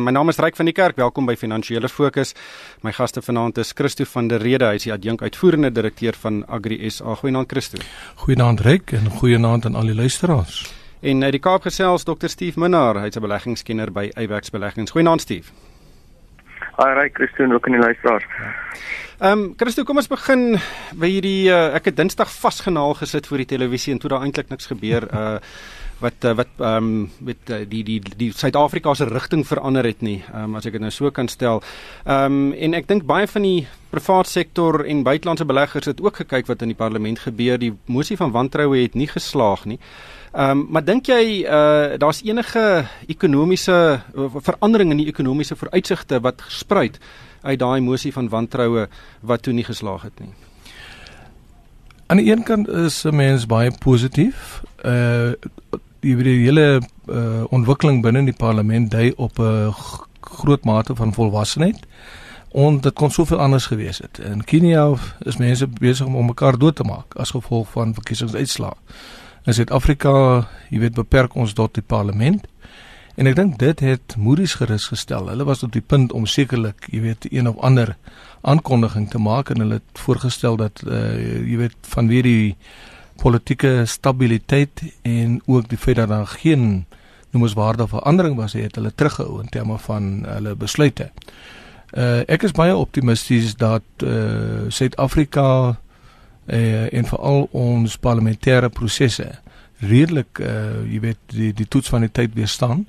My naam is Ryk van die Kerk. Welkom by Finansiële Fokus. My gaste vanaand is Christo van der Rede, hy is die adjunk uitvoerende direkteur van Agri SA. Goeienaand Christo. Goeienaand Ryk en goeienaand aan al die luisteraars. En uit die Kaap gesels Dr. Steve Minnar, hy's 'n beleggingskenner by Eyebax Beleggings. Goeienaand Steve. Hi Ryk, Christo en ook aan die luisteraars. Ja. Ehm um, Christo, kom ons begin by hierdie uh, ek het Dinsdag vasgenaal gesit voor die televisie en toe daar eintlik niks gebeur. Uh wat uh, wat ehm um, met uh, die die die Suid-Afrika se rigting verander het nie. Um, as ek dit nou so kan stel. Ehm um, en ek dink baie van die privaat sektor en buitelandse beleggers het ook gekyk wat in die parlement gebeur. Die mosie van wantroue het nie geslaag nie. Ehm um, maar dink jy uh daar's enige ekonomiese uh, verandering in die ekonomiese vooruitsigte wat spruit uit daai mosie van wantroue wat toe nie geslaag het nie? Aan die een kant is 'n mens baie positief. Uh die hele uh, ontwikkeling binne die parlement dui op 'n groot mate van volwassenheid en dit kon soveel anders gewees het. In Kenia is mense besig om mekaar dood te maak as gevolg van verkiesingsuitslae. In Suid-Afrika, jy weet, beperk ons tot die parlement. En ek dink dit het Moody's gerus gestel. Hulle was op die punt om sekerlik, jy weet, een of ander aankondiging te maak en hulle het voorgestel dat uh, jy weet vanweer die politieke stabiliteit en ook die feit dat daar geen noemenswaardige verandering was het hulle teruggehou in terme van hulle besluite. Uh ek is baie optimisties dat uh Suid-Afrika uh en veral ons parlementêre prosesse redelik uh jy weet die die toets van die tyd weer staan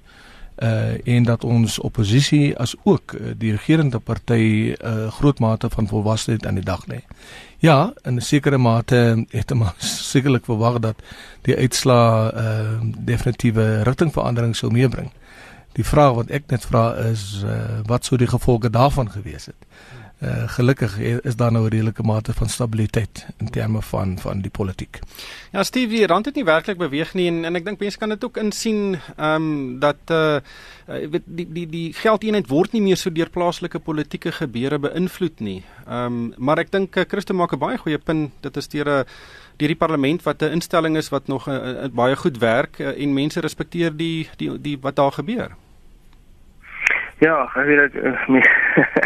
uh en dat ons oppositie as ook die regerende party 'n uh, groot mate van volwassenheid aan die dag lê. Ja, in 'n sekere mate het ons sekerlik verwag dat die uitslaa uh definitiewe rigtingverandering sou meebring. Die vraag wat ek net vra is uh wat sou die gevolge daarvan gewees het? Uh, gelukkig is daar nou 'n redelike mate van stabiliteit in terme van van die politiek. Ja, Steve, die rand het nie werklik beweeg nie en en ek dink mense kan dit ook insien ehm um, dat uh weet die die die geldeenheid word nie meer so deur plaaslike politieke gebeure beïnvloed nie. Ehm um, maar ek dink uh, Christo maak 'n baie goeie punt. Dit is deur 'n deur die parlement wat 'n instelling is wat nog uh, uh, baie goed werk uh, en mense respekteer die die die wat daar gebeur. Ja, ek weet dit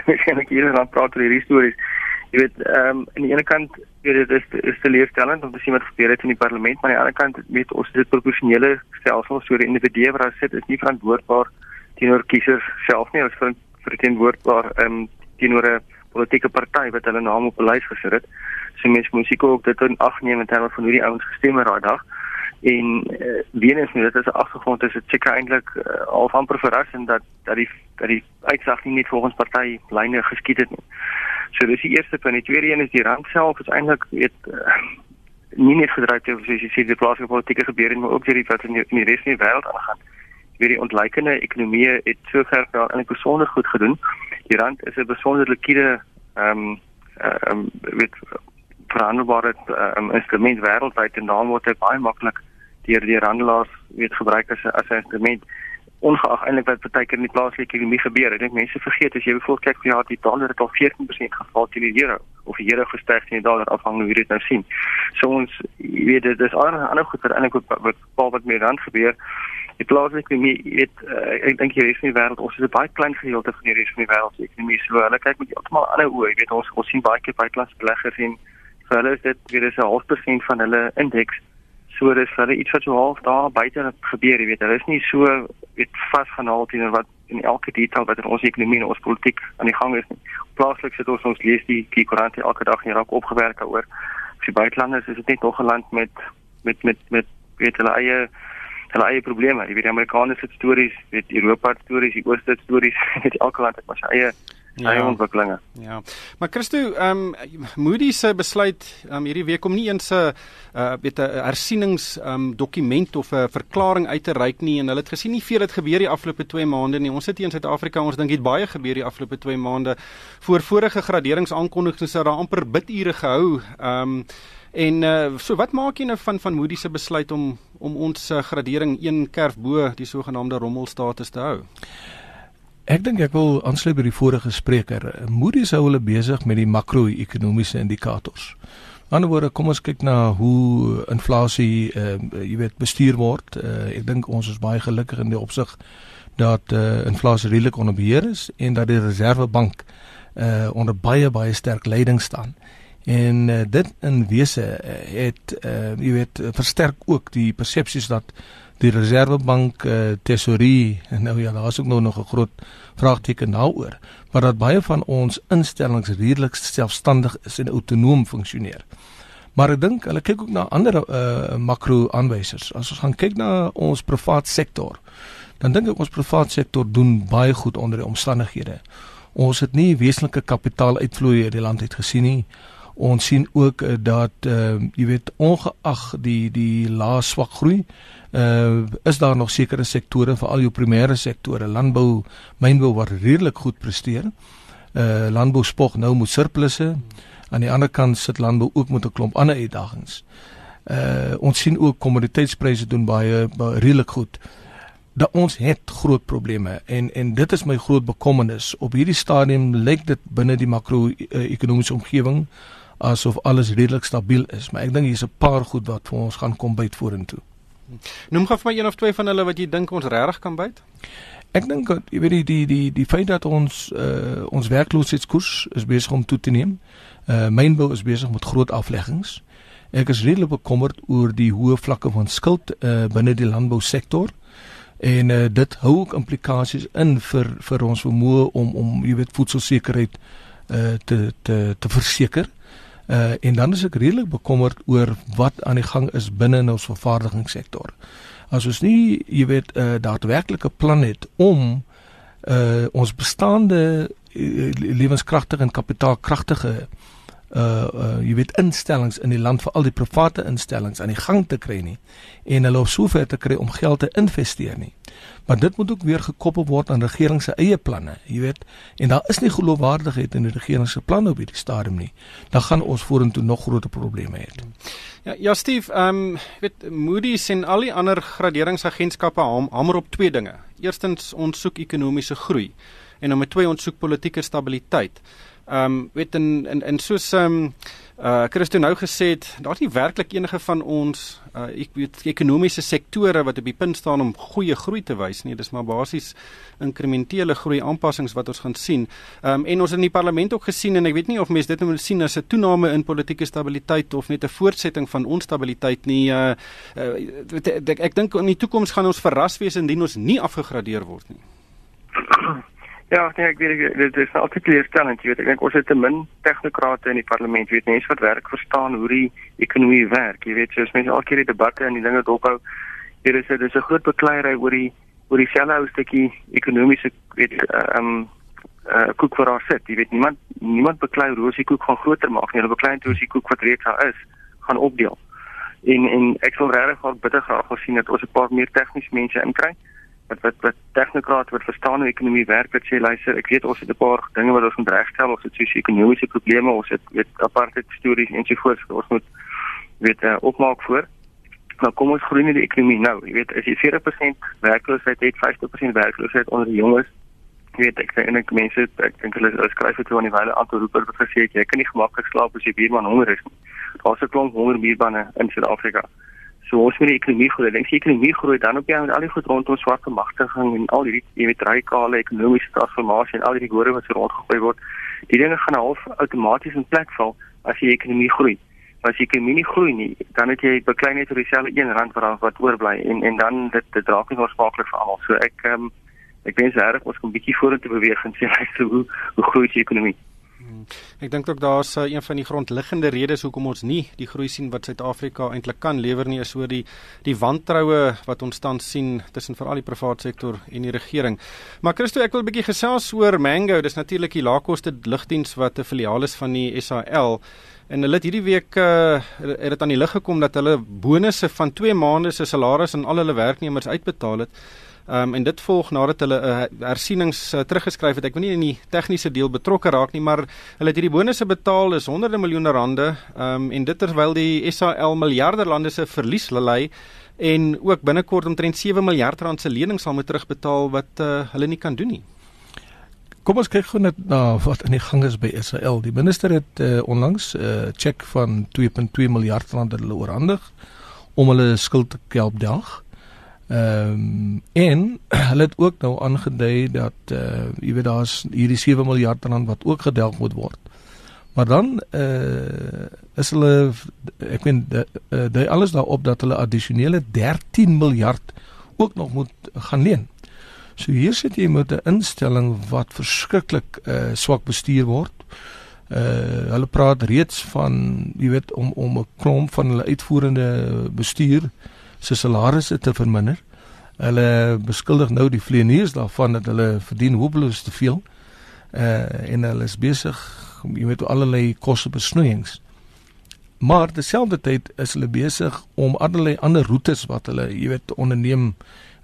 ek sien ek hier dan praat oor hierdie stories. Jy weet, ehm um, aan die ene kant weet dit is is teleurstellend om te sien wat gebeur het in die parlement, maar aan die ander kant weet ons dit proporsionele stelsel so die individue wat daar sit is nie verantwoordbaar teenoor kiesers self nie, as vir verteenwoordbaar ehm um, teenoor 'n politieke party wat hulle naam op 'n lys gesit het. So mense seker ook dit in ag neem in terme van hoe die ouens gestem het daai dag en uh, weer eens met dit as 'n agtergrond is dit seker eintlik uh, al van verrassend dat dat die dat die uitslag nie net volgens party lyne geskied het nie. So dis die eerste punt. Die tweede een is die rand self is eintlik weet uh, nie net gedryf deur soos jy sê die plaaslike politieke gebeure maar ook deur die wat in die, in die res van die wêreld aangaan. Weer die ontleikende ekonomie het so ver daar eintlik besonder goed gedoen. Die rand is 'n besonder likwide ehm um, ehm um, weet verhandelbare um, instrument wêreldwyd en daarom word dit baie maklik deur die handelaars weet gebruik as 'n as 'n instrument ongeag eintlik wat partykeer in die plaaslike ekonomie gebeur. Ek dink mense vergeet as jy byvoorbeeld kyk vir jaar die dollar het al 14% geval teen die euro of die euro gestyg teen die dollar afhangende hoe jy dit nou sien. So ons jy weet dit is ander ander goed wat eintlik wat wat wat, wat met rand gebeur. Die plaaslike ekonomie weet uh, ek dink hier is in die wêreld ons is 'n baie klein gedeelte van die res van die wêreld se ekonomie. So hulle kyk met heeltemal ander oë. Jy weet ons ons sien baie keer buitelandse beleggers en vir hulle is dit weer is 'n half persent van hulle indeks So dis vir iets wat so half daar buite gebeur, jy weet, hulle is nie so weet vasgenaal teen wat in elke detail wat in ons ekonomie en ons politiek aan die gang is nie. Plaaslik sit ons ons lees die die koerante elke dag en raak opgewerk daaroor. Vir buitelanders is dit net nog 'n land met met met met weet hulle eie hulle eie probleme. Jy weet die Amerikaners het stories, weet Europa het stories, die Ooste het stories, weet elke land het maar sy eie ja. eie ontwikkelinge. Ja. Maar Christo, ehm um, Moody's se besluit ehm um, hierdie week om nie eens 'n uh weet 'n hersieningsehm um, dokument of 'n verklaring uit te reik nie en hulle het gesien nie veel het gebeur die afgelope 2 maande nie. Ons sit hier in Suid-Afrika, ons dink dit baie gebeur die afgelope 2 maande. Voor vorige graderingsaankondigings het daar amper bidure gehou. Ehm um, En uh, so wat maak jy nou van van Moody's se besluit om om ons uh, gradering een kerf bo die sogenaamde rommelstatus te hou? Ek dink ek wil aansluit by die vorige spreker. Moody's hou hulle besig met die makro-ekonomiese indikators. Aan die ander woorde, kom ons kyk na hoe inflasie uh jy weet bestuur word. Uh ek dink ons is baie gelukkig in die opsig dat uh, inflasie redelik onder beheer is en dat die Reservebank uh onder baie baie sterk leiding staan. En uh, dit in wese het uh jy weet versterk ook die persepsies dat die Reservebank uh, tesorie en nou ja, daar's ook nou nog 'n groot vraagteken daaroor, maar dat baie van ons instellings redelik selfstandig is en autonoom funksioneer. Maar ek dink hulle kyk ook na ander uh, makro-aanwysers. As ons gaan kyk na ons privaat sektor, dan dink ek ons privaat sektor doen baie goed onder die omstandighede. Ons het nie wesenlike kapitaaluitvloei uit die land uit gesien nie ons sien ook uh, dat uh, jy weet ongeag die die lae swak groei uh, is daar nog sekere sektore veral jou primêre sektore landbou mynbou wat redelik goed presteer. Uh, landbou spog nou met surplusse. Aan die ander kant sit landbou ook met 'n klomp ander uitdagings. Uh, ons sien ook kommoditeitspryse doen baie, baie redelik goed. Dat ons het groot probleme en en dit is my groot bekommernis. Op hierdie stadium lyk dit binne die makro-ekonomiese omgewing asof alles redelik stabiel is, maar ek dink hier's 'n paar goed wat vir ons gaan kom byt vorentoe. Noem gou vir my een of twee van hulle wat jy dink ons regtig kan byt? Ek dink jy weet die die die die feit dat ons uh ons werkloosheidskoers is besig om toe te neem. Uh mynbou is besig met groot afleggings. Ek is redelik bekommerd oor die hoë vlakke van skuld uh binne die landbousektor en uh dit hou ook implikasies in vir vir ons vermoë om om jy weet voedselsekerheid uh te te te verseker. Uh en dan is ek redelik bekommerd oor wat aan die gang is binne in ons vervaardigingssektor. As ons nie, jy weet, 'n uh, daadwerklike plan het om uh ons bestaande uh, lewenskragtige en kapitaalkragtige uh uh jy weet instellings in die land vir al die private instellings aan die gang te kry nie en hulle op sover te kry om geld te investeer nie. Maar dit moet ook weer gekoppel word aan regering se eie planne, jy weet. En daar is nie geloofwaardigheid in die regering se planne op hierdie stadium nie. Dan gaan ons vorentoe nog groter probleme hê. Ja, ja Steve, ehm um, weet Moody's en al die ander graderingsagentskappe hamer op twee dinge. Eerstens ons soek ekonomiese groei en nommer 2 ons soek politieke stabiliteit. Ehm um, weet in in, in soos ehm um, uh Christo nou gesê het, daar's nie werklik enige van ons uh ek weet ekonomiese sektore wat op die punt staan om goeie groei te wys nie. Dis maar basies inkrementele groei aanpassings wat ons gaan sien. Ehm um, en ons het in die parlement ook gesien en ek weet nie of mense dit nou moet sien as 'n toename in politieke stabiliteit of net 'n voortsetting van onstabiliteit nie. Uh, uh ek, ek dink in die toekoms gaan ons verras wees indien ons nie afgegradeer word nie. Ja, nee, ek weet dit is altyd kleurstellend, jy weet. Ek dink ons het te min tegnokrate in die parlement, weet mense wat werk verstaan hoe die ekonomie werk. Jy weet, soos mense al keer die debatte en die dinge dophou, hier is dit is 'n groot bekleierery oor die oor die selfe ou stukkie ekonomiese weet ehm um, uh, koek vir haar sit. Jy weet niemand niemand beklei hoe ons die koek gaan groter maak nie. Hulle beklei hoe ons die koek wat reeds daar is gaan opdeel. En en ek sou regtig bitter graag gesien het ons 'n paar meer tegniese mense inkry wat wat wat tegnokraat wat verstaan hoe ekonomie werk wat sê luister ek weet ons het 'n paar dinge wat ons moet regstel ons het sosio-ekonomiese probleme ons het weet apartheid stories ensovoorts ons moet weet uh, opmaak voor. Maar kom ons groei in die ekonomie. Nou jy weet as jy 40% werkloosheid het 50% werkloosheid onder die jonges weet ek sê en ek mense ek dink hulle skryf dit toe aan die wyle aantal roeper wat gesê het jy kan nie gemaklik slaap as jy buurman honger is nie. Daar's 'n klomp honger buurmanne in Suid-Afrika So ons moet die ekonomie groei. Dink die ekonomie groei dan op jy met al die goed rondom swart bemagtiging en al die jy weet radikale ekonomiese transformasie en al die gore wat so rondgegooi word. Die dinge gaan half outomaties in plek val as die ekonomie groei. Maar as die ekonomie nie groei nie, dan het jy beklei net oor dieselfde 1 rand wat wat oorbly en en dan dit dit draak nie oorspronklik vir almal. So ek ehm um, ek wens reg ons 'n bietjie vorentoe beweeg en sien hoe hoe groei die ekonomie. Ek dink ook daar's uh, een van die grondliggende redes hoekom ons nie die groei sien wat Suid-Afrika eintlik kan lewer nie, is oor die die wantroue wat ons tans sien tussen veral die private sektor en die regering. Maar Christo, ek wil 'n bietjie gesels oor Mango. Dis natuurlik die laagkoste lugdiens wat 'n filiaal is van die SAL. En hulle het hierdie week uh, het dit aan die lig gekom dat hulle bonusse van 2 maande se salaris aan al hulle werknemers uitbetaal het. Ehm um, en dit volg nadat hulle 'n uh, eh, hersienings uh, teruggeskryf het. Ek wil nie in die tegniese deel betrokke raak nie, maar hulle het hierdie bonusse betaal is honderde miljoene rande. Ehm um, en dit terwyl die SAL miljarde lande se verlies lê en ook binnekort omtrent 7 miljard rand se lening sal moet terugbetaal wat uh, hulle nie kan doen nie. Kom ons kyk gou net na wat in die gang is by SAL. Die minister het uh, onlangs 'n uh, cheque van 2.2 miljard rand hulle oorhandig om hulle skuld te help dag. Ehm um, en hulle het ook nou aangedui dat uh jy weet daar's hierdie 7 miljard rand wat ook gedelg moet word. Maar dan uh is hulle ek weet daai uh, alles daarop dat hulle addisionele 13 miljard ook nog moet gaan leen. So hier sit jy met 'n instelling wat verskriklik uh swak bestuur word. Uh hulle praat reeds van jy weet om om 'n klomp van hulle uitvoerende bestuur se salarisse te verminder. Hulle beskuldig nou die vleeniers daarvan dat hulle verdien hopeloos te veel. Uh en hulle is besig jy weet allerlei koste besnoeiings. Maar terselfdertyd is hulle besig om allerlei ander roetes wat hulle jy weet onderneem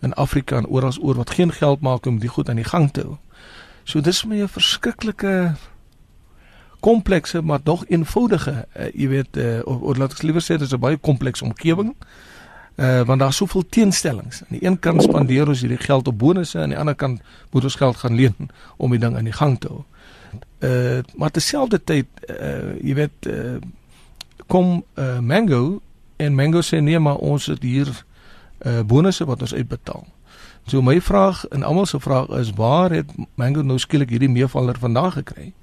in Afrika en oral oor wat geen geld maak om die goed aan die gang te hou. So dis vir my 'n verskriklike komplekse maar nog eenvoudige uh, jy weet uh, of, of laat ek liewer sê dis 'n baie komplekse omgewing. Uh want daar's soveel teenstellings. Aan die een kant spandeer ons hierdie geld op bonusse en aan die ander kant moet ons geld gaan leen om die ding aan die gang te hou. Uh maar terselfdertyd uh jy weet uh kom uh Mango en Mango sê nee maar ons het hier uh bonusse wat ons uitbetaal. So my vraag en almal se vraag is waar het Mango nou skielik hierdie meevaller vandaan gekry?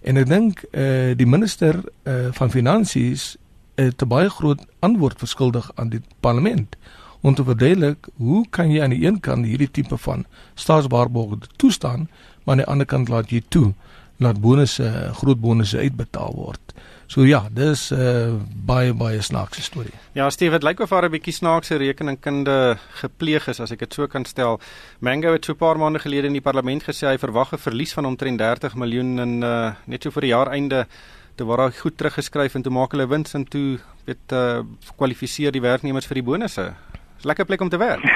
En ek dink uh die minister uh van finansies het 'n baie groot antwoord verskuldig aan die parlement om te verduidelik hoe kan jy aan die een kant hierdie tipe van staatswaarborge toestaan, maar aan die ander kant laat jy toe laat bonusse groot bonusse uitbetaal word. So ja, dis 'n uh, baie baie snaakse storie. Ja, Steve, dit lyk of daar 'n bietjie snaakse rekeningkunde gepleeg is as ek dit so kan stel. Mango het so 'n paar maande gelede in die parlement gesê hy verwag 'n verlies van omtrent 30 miljoen in uh, net so vir die jaar einde toe word daar goed teruggeskryf en toe maak hulle wins en toe weet uh, kwalifiseer die werknemers vir die bonusse. Dis lekker plek om te werk.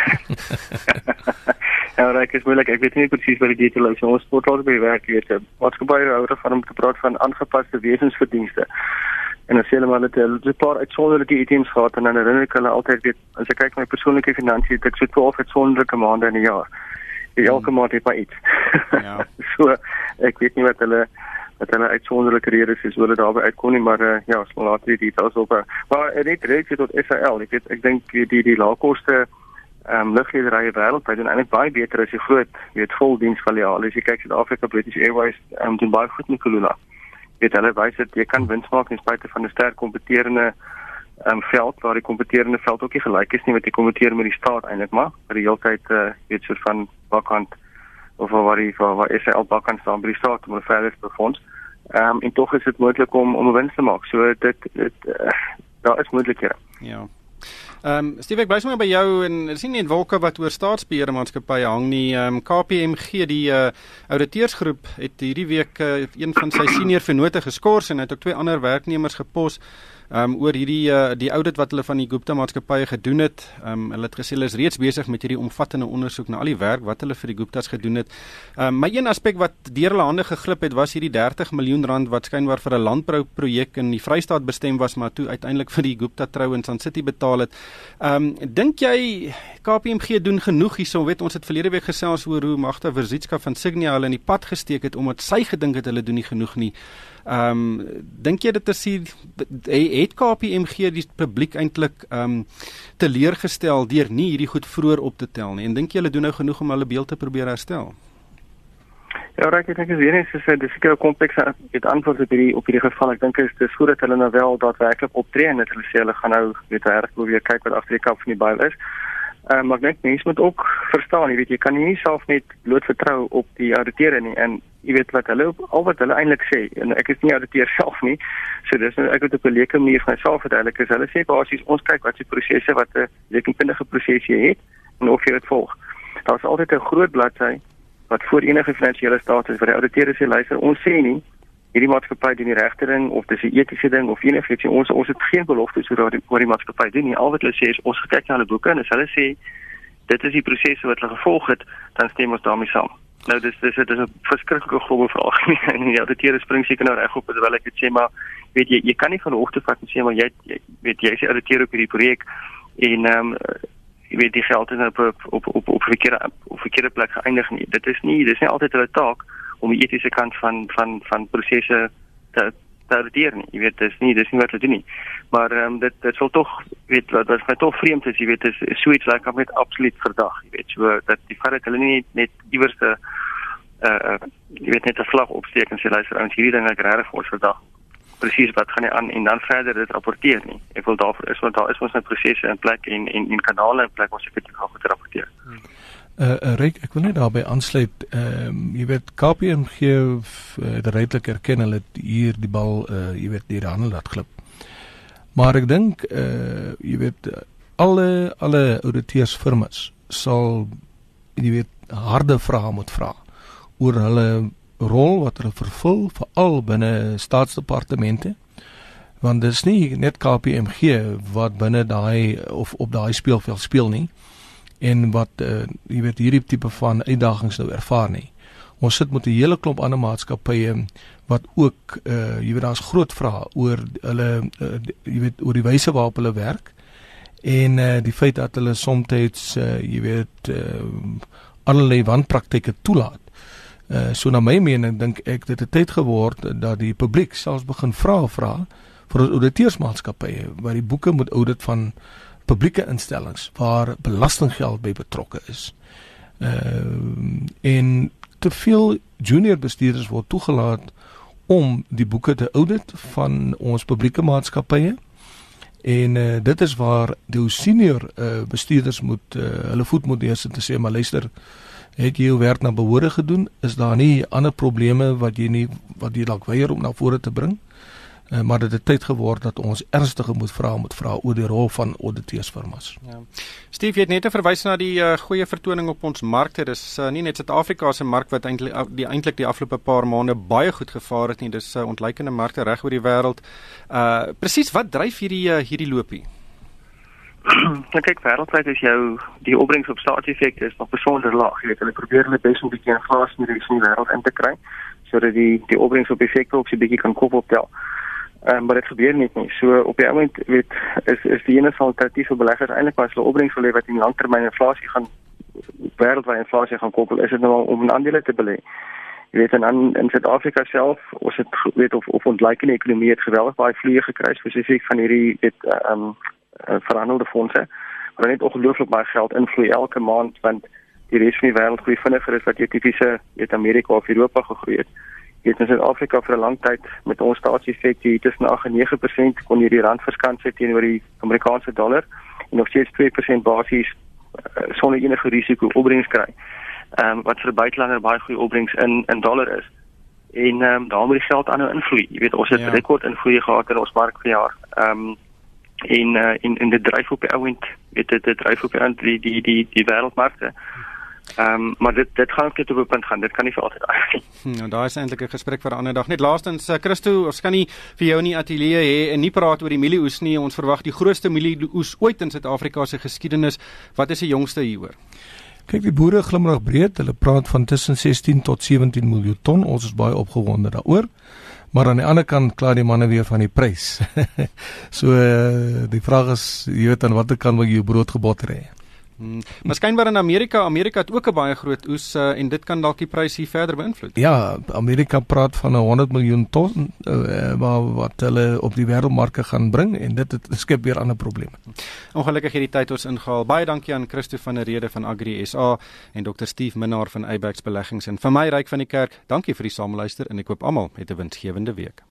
Ja, ek is moeilik. Ek weet nie presies wat die detail is. Ons sport al by werk weet. Wat gebeur hou van om te praat van aangepaste wesensverdienste. En as hulle maar net 'n paar uitsonderlike items gehad en dan herinner ek hulle altyd weet as ek kyk my persoonlike finansies, ek so 12 uitsonderlike maande in 'n jaar. Elke hmm. maand het my iets. Ja. so ek weet nie wat hulle wat hulle uitsonderlike redes is hoe hulle daarby uitkom nie, maar uh, ja, ons laat die details op. Maar net reeds tot SAL, ek weet ek dink die die, die laagkoste ehm um, lugrederye wêreldwyd doen eintlik baie beter as die groot, weet voldiensfiliale. As jy kyk Suid-Afrika British Airways ehm um, doen baie goed met Kulula. Weet hulle wys dat jy kan wins maak in spite van 'n sterk kompeterende ehm um, veld waar die kompeterende veld ook nie gelyk is nie met die kompeteer met die staat eintlik maar vir die hele tyd uh, weet soort van bakkant of waar die waar, waar is hy al bakkant staan by die staat om verder te befonds. Ehm um, en tog is dit moontlik om om 'n wins te maak. So dit dit uh, daar is moontlikhede. Ja. Ehm um, Steve ek bly sommer by jou en is nie net wolke wat oor staatsbeheerde maatskappye hang nie. Ehm um, KPMG die uh, ouditeursgroep het hierdie week uh, een van sy senior vennote geskort en het ook twee ander werknemers gepos um, oor hierdie uh, die audit wat hulle van die Gupta maatskappye gedoen het. Um, hulle het gesê hulle is reeds besig met hierdie omvattende ondersoek na al die werk wat hulle vir die Guptas gedoen het. Um, my een aspek wat deur hulle hande geglip het was hierdie 30 miljoen rand wat skynbaar vir 'n landbouprojek in die Vrystaat bestem was maar toe uiteindelik vir die Gupta trou in Sun City betaal het. Ehm um, dink jy KPMG doen genoeg hierso? Weet ons het verlede week gesels oor hoe Magda Verzitska van Signia hulle in die pad gesteek het omdat sy gedink het hulle doen nie genoeg nie. Ehm um, dink jy dit is hier het KPMG die publiek eintlik ehm um, teleurgestel deur nie hierdie goed vroeër op te tel nie en dink jy hulle doen nou genoeg om hulle beeld te probeer herstel? Ja, reg ek dink dit is weer eens so 'n seker komplekse het antwoord op hierdie op hierdie geval. Ek dink dit is goed dat hulle nou wel daadwerklik optree en dat hulle sê hulle gaan nou weet reg probeer kyk wat agter die kap van die byl is. Ehm uh, maar net mense moet ook verstaan, jy weet jy kan nie self net bloot vertrou op die auditeure nie en jy weet wat hulle al wat hulle eintlik sê en ek is nie auditeur self nie. So dis nou ek het op 'n leuke manier vir myself verduidelik is hulle sê basies ons kyk wat se prosesse wat 'n rekenkundige proses jy het en of jy dit volg. Daar's altyd 'n groot bladsy wat voor enige finansiële staat is wat die auditeure sê luister ons sê nie hierdie maatskappy doen die regte ding of dis 'n etiese ding of enigiets ons ons het geen beloftes oor die oor die maatskappy doen nie. Al wat hulle sê is ons kyk na hulle boeke en as hulle sê dit is die prosesse wat hulle gevolg het, dan stem ons daarmee saam. Nou dis dis dit is 'n verskriklike groot vraag en die auditeure spring seker nou reg op terwyl ek dit sê maar weet jy jy kan nie van hoogte vat en sê maar jy, jy weet jy is auditeer op hierdie projek en ehm um, jy weet die geld is nou op op op op verkeerde op verkeerde plek geëindig nie. Dit is nie dis nie altyd hulle taak om die etiese kant van van van prosesse te te arresteer nie. Jy weet dis nie dis nie wat hulle doen nie. Maar ehm um, dit dit sal tog weet wat wat my tog vreemd is, jy weet is, is so iets like om net absoluut verdag, jy weet so dat die feit dat hulle nie net iewers 'n uh, jy weet net 'n vlag opsteek en sê luister ons hierdie ding ek regtig vir ons verdag presies wat gaan nie aan en dan verder dit rapporteer nie. Ek wil daarvoor is want daar is ons net prosesse in plek en en en kanale in plek ons effektief gaan goed rapporteer. Hmm. Uh, uh Rick, ek wil net daarbey aansluit. Ehm um, jy weet KPMG uh, het redelik erken hulle het hier die bal uh jy weet die handel laat glip. Maar ek dink uh jy weet alle alle ouditeursfirmas sal jy weet harde vrae moet vra oor hulle rol wat hulle vervul veral binne staatsdepartemente want dit is nie net KPMG wat binne daai of op daai speelveld speel nie en wat uh, jy weet hierdie tipe van uitdagings nou ervaar nie. Ons sit met 'n hele klomp ander maatskappye wat ook uh jy weet daar's groot vrae oor hulle uh, jy weet oor die wyse waarop hulle werk en uh die feit dat hulle soms uh jy weet uh allerlei wanpraktyke toelaat. Uh so na my mening dink ek dit het tyd geword dat die publiek selfs begin vra vra vir ons auditeursmaatskappye wat die boeke moet audit van publieke instellings waar belastinggeld by betrokke is. Uh en te veel junior bestuurders word toegelaat om die boeke te audit van ons publieke maatskappye. En uh, dit is waar die senior uh, bestuurders moet uh, hulle voet moet neersit en sê maar luister, het jy jou werk na behoore gedoen? Is daar nie ander probleme wat jy nie wat jy dalk weier om na vore te bring? Uh, maar dit het tyd geword dat ons ernstige moet vra moet vra oor die rol van auditeursfirmas. Ja. Steve het net verwys na die uh, goeie vertoning op ons markte. Dis uh, nie net Suid-Afrika se mark wat eintlik die eintlik die afgelope paar maande baie goed gevaar het nie. Dis uh, ontleikende markte reg oor die wêreld. Uh presies wat dryf hierdie uh, hierdie loopie? Nou kyk, wêreldwyd is jou die opbrengs op staatseffekte is nog besonder laag. Jy weet, hulle probeer hulle bes om 'n bietjie inflasie in die wêreld in te kry sodat die die opbrengs op effekte op 'n bietjie kan kop optel. Ehm um, maar dit gebeur net nie. So op die oomblik weet is is die enigste alternatief vir beleggers eintlik maar as hulle opbrengs wil hê wat in langtermyn inflasie gaan wêreldwyd inflasie gaan koppel, is dit nou om 'n aandele te belê. Jy weet en dan in Suid-Afrika self, ons het weet of of ontleikende ekonomie het geweldig baie vlieë gekry spesifiek van hierdie weet ehm um, veranderde fondse. Maar net ongelooflik baie geld invloei elke maand want die res van die wêreld groei vinniger as wat jy tipiese weet Amerika of Europa gegroei het het in Suid-Afrika vir 'n lang tyd met ons staatseffek hier tussen 8 en 9% kon hierdie rand verskans het teenoor die Amerikaanse dollar en nog steeds 2% basies uh, sonder enige risiko opbrengs kry. Ehm um, wat vir buitelander baie goeie opbrengs in in dollar is. En ehm um, daar moet die geld aanhou invloei. Jy weet ons het ja. rekord invloei gehad in ons mark vir jaar. Ehm um, en uh, in in die dryf op die ouend, weet dit dit dryf op die die die die wêreldmarkte. Ehm um, maar dit dit gaan net op 'n punt gaan. Dit kan nie vir altyd aan nie. Hm, nou daar is eintlik 'n gesprek vir 'n ander dag. Net laastens uh, Christo, ons kan nie vir jou in die ateljee hê en nie praat oor die mielieoes nie. Ons verwag die grootste mielieoes ooit in Suid-Afrika se geskiedenis. Wat is die jongste hieroor? Kyk, die boere glimlag breed. Hulle praat van tussen 16 tot 17 miljoen ton. Ons is baie opgewonde daaroor. Maar aan die ander kant kla die manne weer van die prys. so uh, die vraag is, jy weet aan watter kant wil jy jou brood gebotter hê? Hmm. Maar skynbaar in Amerika, Amerika het ook 'n baie groot oes uh, en dit kan dalk die pryse hier verder beïnvloed. Ja, Amerika praat van 'n 100 miljoen ton uh, wat hulle op die wêreldmarke gaan bring en dit het skep weer ander probleme. Ongelukkig het die tyd ons ingehaal. Baie dankie aan Christo van der Rede van Agri SA en Dr Steve Minnar van Abex Beleggings en vir my ryk van die kerk. Dankie vir die saamluister en ek hoop almal het 'n winsgewende week.